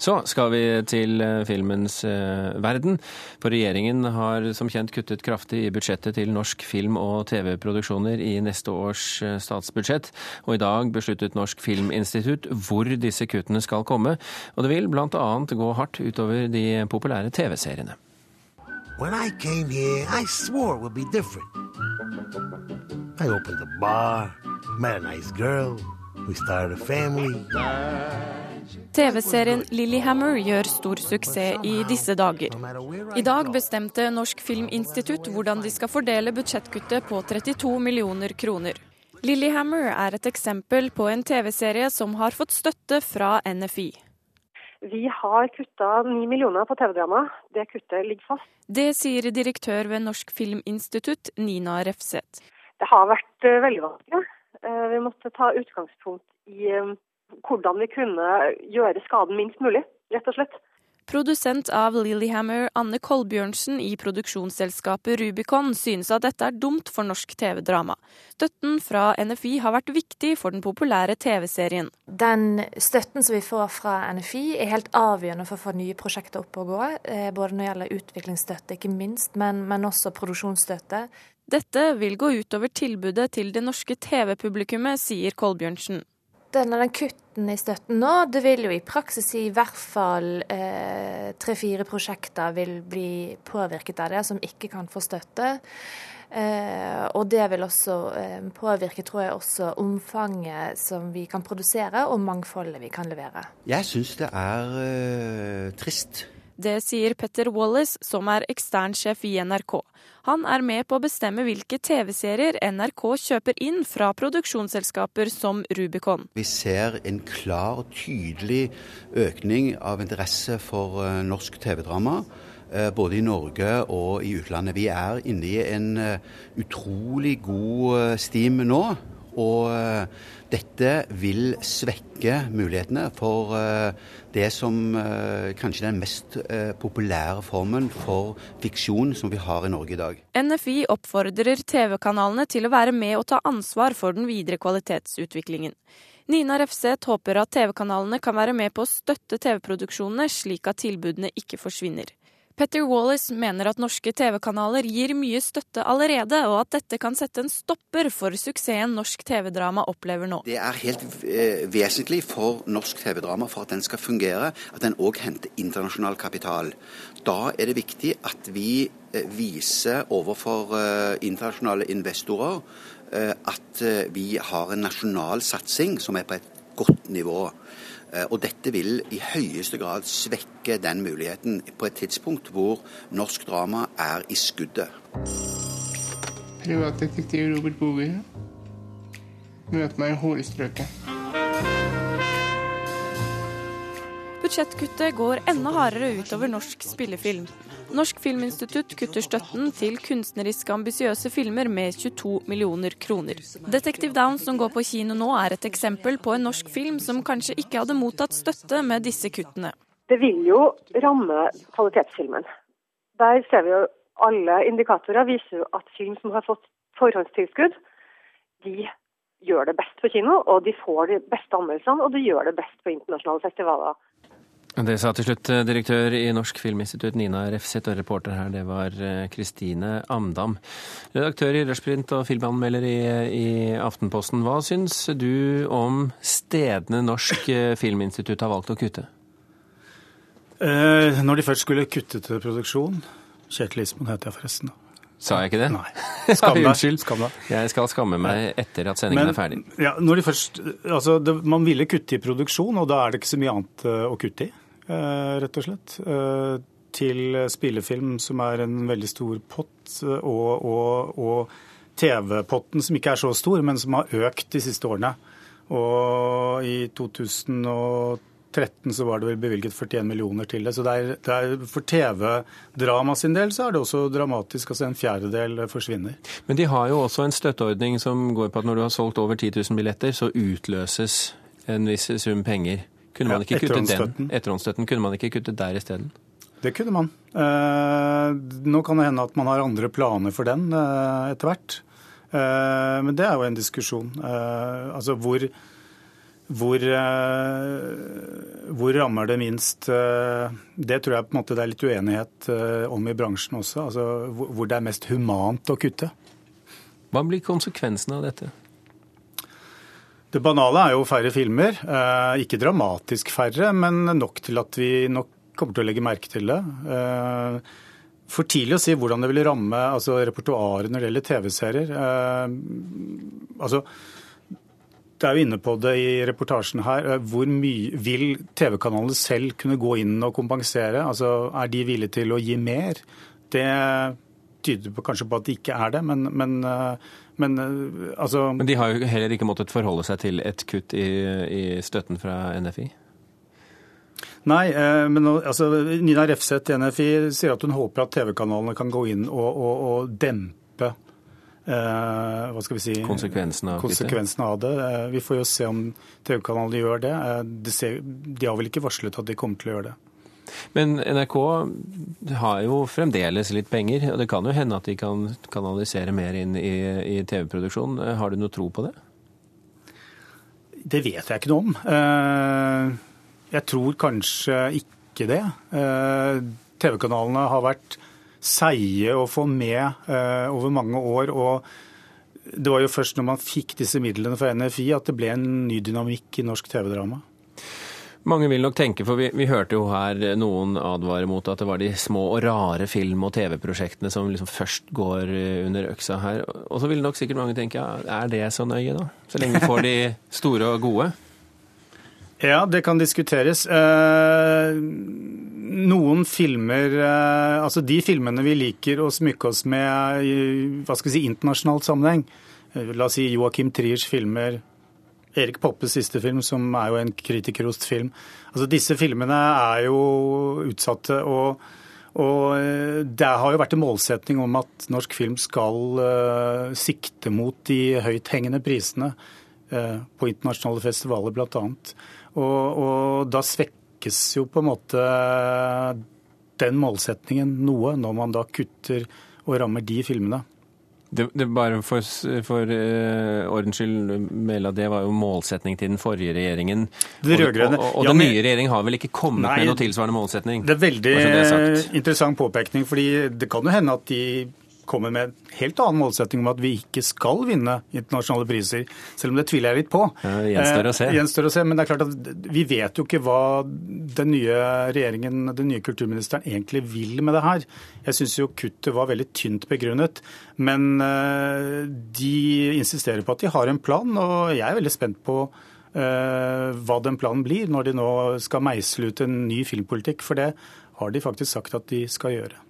Så skal vi til eh, filmens eh, verden. For regjeringen har som kjent kuttet kraftig i budsjettet til norsk film- og TV-produksjoner i neste års eh, statsbudsjett. Og i dag besluttet Norsk Filminstitutt hvor disse kuttene skal komme. Og det vil bl.a. gå hardt utover de populære TV-seriene. When I came here, I swore it would be different. I opened a bar, met a nice girl, we started a family. TV-serien Lillehammer gjør stor suksess i disse dager. I dag bestemte Norsk Filminstitutt hvordan de skal fordele budsjettkuttet på 32 millioner kroner. Lillehammer er et eksempel på en TV-serie som har fått støtte fra NFI. Vi har kutta ni millioner på TV-drama. Det kuttet ligger fast. Det sier direktør ved Norsk Filminstitutt, Nina Refseth. Det har vært eh, veldig vanskelig. Eh, vi måtte ta utgangspunkt i eh, hvordan vi kunne gjøre skaden minst mulig, rett og slett. Produsent av Lillehammer, Anne Kolbjørnsen i produksjonsselskapet Rubicon, synes at dette er dumt for norsk TV-drama. Støtten fra NFI har vært viktig for den populære TV-serien. Den støtten som vi får fra NFI er helt avgjørende for å få nye prosjekter opp og gå. Eh, både når det gjelder utviklingsstøtte, ikke minst, men, men også produksjonsstøtte. Dette vil gå utover tilbudet til det norske TV-publikummet, sier Kolbjørnsen denne den kutten i støtten nå, det vil jo i praksis i hvert fall eh, tre-fire eh, prosjekter vil bli påvirket av det, som ikke kan få støtte. Eh, og det vil også eh, påvirke, tror jeg, også omfanget som vi kan produsere, og mangfoldet vi kan levere. Jeg syns det er eh, trist. Det sier Petter Wallace, som er eksternsjef i NRK. Han er med på å bestemme hvilke TV-serier NRK kjøper inn fra produksjonsselskaper som Rubicon. Vi ser en klar tydelig økning av interesse for eh, norsk TV-drama. Eh, både i Norge og i utlandet. Vi er inne i en eh, utrolig god stim nå. Og dette vil svekke mulighetene for det som eh, kanskje er den mest eh, populære formen for fiksjon som vi har i Norge i dag. NFI oppfordrer TV-kanalene til å være med og ta ansvar for den videre kvalitetsutviklingen. Nina Refseth håper at TV-kanalene kan være med på å støtte TV-produksjonene, slik at tilbudene ikke forsvinner. Petter Wallis mener at norske TV-kanaler gir mye støtte allerede, og at dette kan sette en stopper for suksessen norsk TV-drama opplever nå. Det er helt eh, vesentlig for norsk TV-drama for at den skal fungere, at den òg henter internasjonal kapital. Da er det viktig at vi eh, viser overfor eh, internasjonale investorer at vi har en nasjonal satsing som er på et godt nivå. Eh, og dette vil i høyeste grad svekke den muligheten på et tidspunkt hvor norsk drama er i skuddet. Privatdetektiv Robert Boge. Møt meg i hårstrøket. Budsjettkuttet går enda hardere utover norsk spillefilm. Norsk Filminstitutt kutter støtten til kunstnerisk ambisiøse filmer med 22 millioner kroner. Detektiv Downs som går på kino nå er et eksempel på en norsk film som kanskje ikke hadde mottatt støtte med disse kuttene. Det vil jo ramme kvalitetsfilmen. Der ser vi jo alle indikatorer viser jo at film som har fått forhåndstilskudd, de gjør det best på kino, og de får de beste anmeldelsene, og de gjør det best på internasjonale festivaler. Det sa til slutt eh, direktør i Norsk Filminstitutt Nina Refseth, og reporter her det var eh, Kristine Amdam. Redaktør i Rushprint og filmanmelder i, i, Aftenposten, hva syns du om stedene Norsk eh, Filminstitutt har valgt å kutte? Eh, når de først skulle kutte til produksjon Kjetil Ismoen heter jeg forresten. Sa jeg ikke det? Nei. Skam deg. Unnskyld. Skam deg. Jeg skal skamme meg etter at sendingen Men, er ferdig. Ja, når de først, altså, det, man ville kutte i produksjon, og da er det ikke så mye annet å kutte i. Eh, rett og slett. Eh, til spillefilm, som er en veldig stor pott, og, og, og TV-potten, som ikke er så stor, men som har økt de siste årene. Og i 2013 så var det vel bevilget 41 millioner til det. Så det er, det er for TV-drama sin del så er det også dramatisk. Altså en fjerdedel forsvinner. Men de har jo også en støtteordning som går på at når du har solgt over 10 000 billetter, så utløses en viss sum penger. Kunne man ikke ja, kutte den? Etterhåndsstøtten. Kunne man ikke kutte der isteden? Det kunne man. Eh, nå kan det hende at man har andre planer for den eh, etter hvert. Eh, men det er jo en diskusjon. Eh, altså hvor hvor, hvor, rammer det minst? Det tror jeg på en måte det er litt uenighet om i bransjen også. Altså hvor det er mest humant å kutte. Hva blir konsekvensene av dette? Det banale er jo færre filmer. Ikke dramatisk færre, men nok til at vi nok kommer til å legge merke til det. For tidlig å si hvordan det vil ramme altså, repertoaret når det gjelder TV-serier. Eh, altså, det er jo inne på det i reportasjen her. Eh, hvor mye vil TV-kanalene selv kunne gå inn og kompensere? Altså, er de villige til å gi mer? Det tyder på, kanskje på at det ikke er det, men, men, eh, men altså Men de har jo heller ikke måttet forholde seg til et kutt i, i støtten fra NFI? Nei, eh, men altså, Nina Refseth i NFI sier at hun håper at TV-kanalene kan gå inn og, og, og dempe eh, hva skal vi si, konsekvensen av, konsekvensene av det. Eh, vi får jo se om TV-kanalene gjør det. De, ser, de har vel ikke varslet at de kommer til å gjøre det. Men NRK har jo fremdeles litt penger, og det kan jo hende at de kan kanalisere mer inn i, i TV-produksjon. Har du noe tro på det? Det vet jeg ikke noe om. Jeg tror kanskje ikke det. Eh, TV-kanalene har vært seige å få med eh, over mange år. og Det var jo først når man fikk disse midlene fra NFI at det ble en ny dynamikk i norsk TV-drama. Mange vil nok tenke, for vi, vi, hørte jo her noen advare mot at det var de små og rare film- og TV-prosjektene som liksom først går under øksa her. Og så vil nok sikkert mange tenke ja, er det så nøye, da? Så lenge vi får de store og gode? Ja, det kan diskuteres. Eh, noen filmer eh, Altså de filmene vi liker å smykke oss med i hva skal vi si, internasjonalt sammenheng. Eh, la oss si Joakim Triers filmer. Erik Poppes siste film, som er jo en kritikerrost film. Altså Disse filmene er jo utsatte. og, og det har jo vært en målsetning om at norsk film skal uh, sikte mot de høythengende prisene uh, på internasjonale festivaler, bl.a. Og, og da svekkes jo på en måte den målsetningen noe, når man da kutter og rammer de filmene. Det, det bare For, for uh, ordens skyld, Mela, det var jo målsetning til den forrige regjeringen. Det rødgrønne. Og, og, og ja, den nye regjeringen har vel ikke kommet nei, med noe tilsvarende målsetning? Det er veldig det interessant påpekning, fordi det kan jo hende at de kommer med en helt annen målsetting om at vi ikke skal vinne internasjonale priser, selv om det tviler jeg litt på. Det gjenstår å se. Eh, gjenstår å se. Men det er klart at vi vet jo ikke hva den nye regjeringen, den nye kulturministeren, egentlig vil med det her. Jeg syns jo kuttet var veldig tynt begrunnet. Men eh, de insisterer på at de har en plan, og jeg er veldig spent på eh, hva den planen blir når de nå skal meisle ut en ny filmpolitikk. For det har de faktisk sagt at de skal gjøre.